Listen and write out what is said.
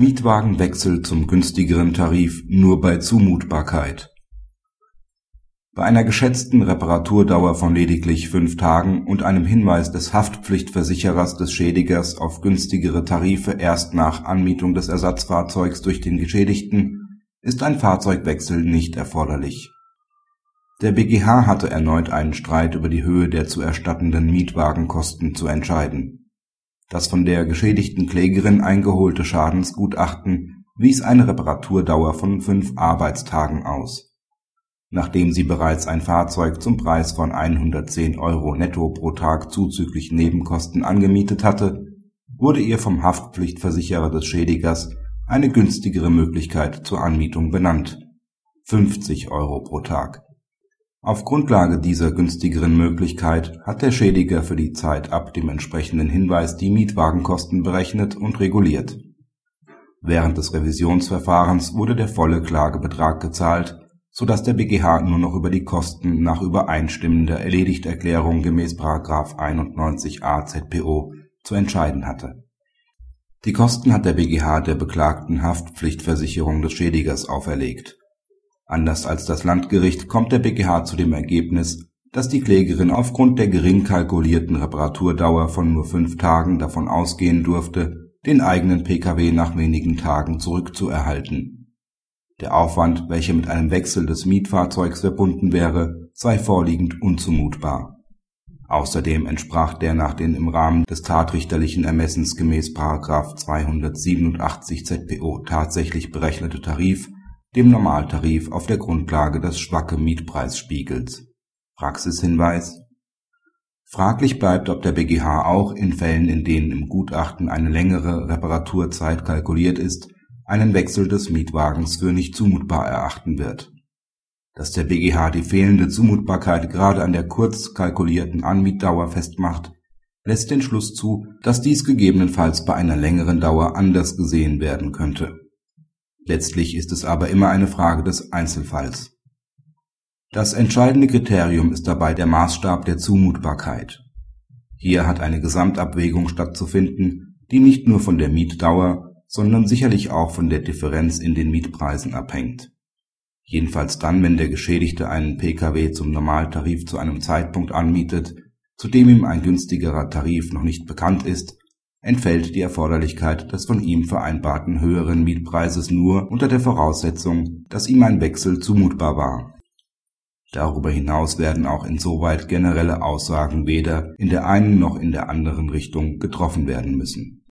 Mietwagenwechsel zum günstigeren Tarif nur bei Zumutbarkeit Bei einer geschätzten Reparaturdauer von lediglich fünf Tagen und einem Hinweis des Haftpflichtversicherers des Schädigers auf günstigere Tarife erst nach Anmietung des Ersatzfahrzeugs durch den Geschädigten ist ein Fahrzeugwechsel nicht erforderlich. Der BgH hatte erneut einen Streit über die Höhe der zu erstattenden Mietwagenkosten zu entscheiden das von der geschädigten Klägerin eingeholte Schadensgutachten wies eine Reparaturdauer von fünf Arbeitstagen aus. Nachdem sie bereits ein Fahrzeug zum Preis von 110 Euro netto pro Tag zuzüglich Nebenkosten angemietet hatte, wurde ihr vom Haftpflichtversicherer des Schädigers eine günstigere Möglichkeit zur Anmietung benannt: 50 Euro pro Tag auf Grundlage dieser günstigeren Möglichkeit hat der Schädiger für die Zeit ab dem entsprechenden Hinweis die Mietwagenkosten berechnet und reguliert. Während des Revisionsverfahrens wurde der volle Klagebetrag gezahlt, so dass der BgH nur noch über die Kosten nach übereinstimmender Erledigterklärung gemäß § 91a ZPO zu entscheiden hatte. Die Kosten hat der BgH der beklagten Haftpflichtversicherung des Schädigers auferlegt Anders als das Landgericht kommt der BgH zu dem Ergebnis, dass die Klägerin aufgrund der gering kalkulierten Reparaturdauer von nur fünf Tagen davon ausgehen durfte, den eigenen Pkw nach wenigen Tagen zurückzuerhalten. Der Aufwand, welcher mit einem Wechsel des Mietfahrzeugs verbunden wäre, sei vorliegend unzumutbar. Außerdem entsprach der nach den im Rahmen des tatrichterlichen Ermessens gemäß § 287 ZPO tatsächlich berechnete Tarif dem Normaltarif auf der Grundlage des Schwacke-Mietpreisspiegels. Praxishinweis Fraglich bleibt, ob der BgH auch in Fällen, in denen im Gutachten eine längere Reparaturzeit kalkuliert ist, einen Wechsel des Mietwagens für nicht zumutbar erachten wird. Dass der BgH die fehlende Zumutbarkeit gerade an der kurz kalkulierten Anmietdauer festmacht, lässt den Schluss zu, dass dies gegebenenfalls bei einer längeren Dauer anders gesehen werden könnte Letztlich ist es aber immer eine Frage des Einzelfalls. Das entscheidende Kriterium ist dabei der Maßstab der Zumutbarkeit. Hier hat eine Gesamtabwägung stattzufinden, die nicht nur von der Mietdauer, sondern sicherlich auch von der Differenz in den Mietpreisen abhängt. Jedenfalls dann, wenn der Geschädigte einen Pkw zum Normaltarif zu einem Zeitpunkt anmietet, zu dem ihm ein günstigerer Tarif noch nicht bekannt ist entfällt die Erforderlichkeit des von ihm vereinbarten höheren Mietpreises nur unter der Voraussetzung, dass ihm ein Wechsel zumutbar war. Darüber hinaus werden auch insoweit generelle Aussagen weder in der einen noch in der anderen Richtung getroffen werden müssen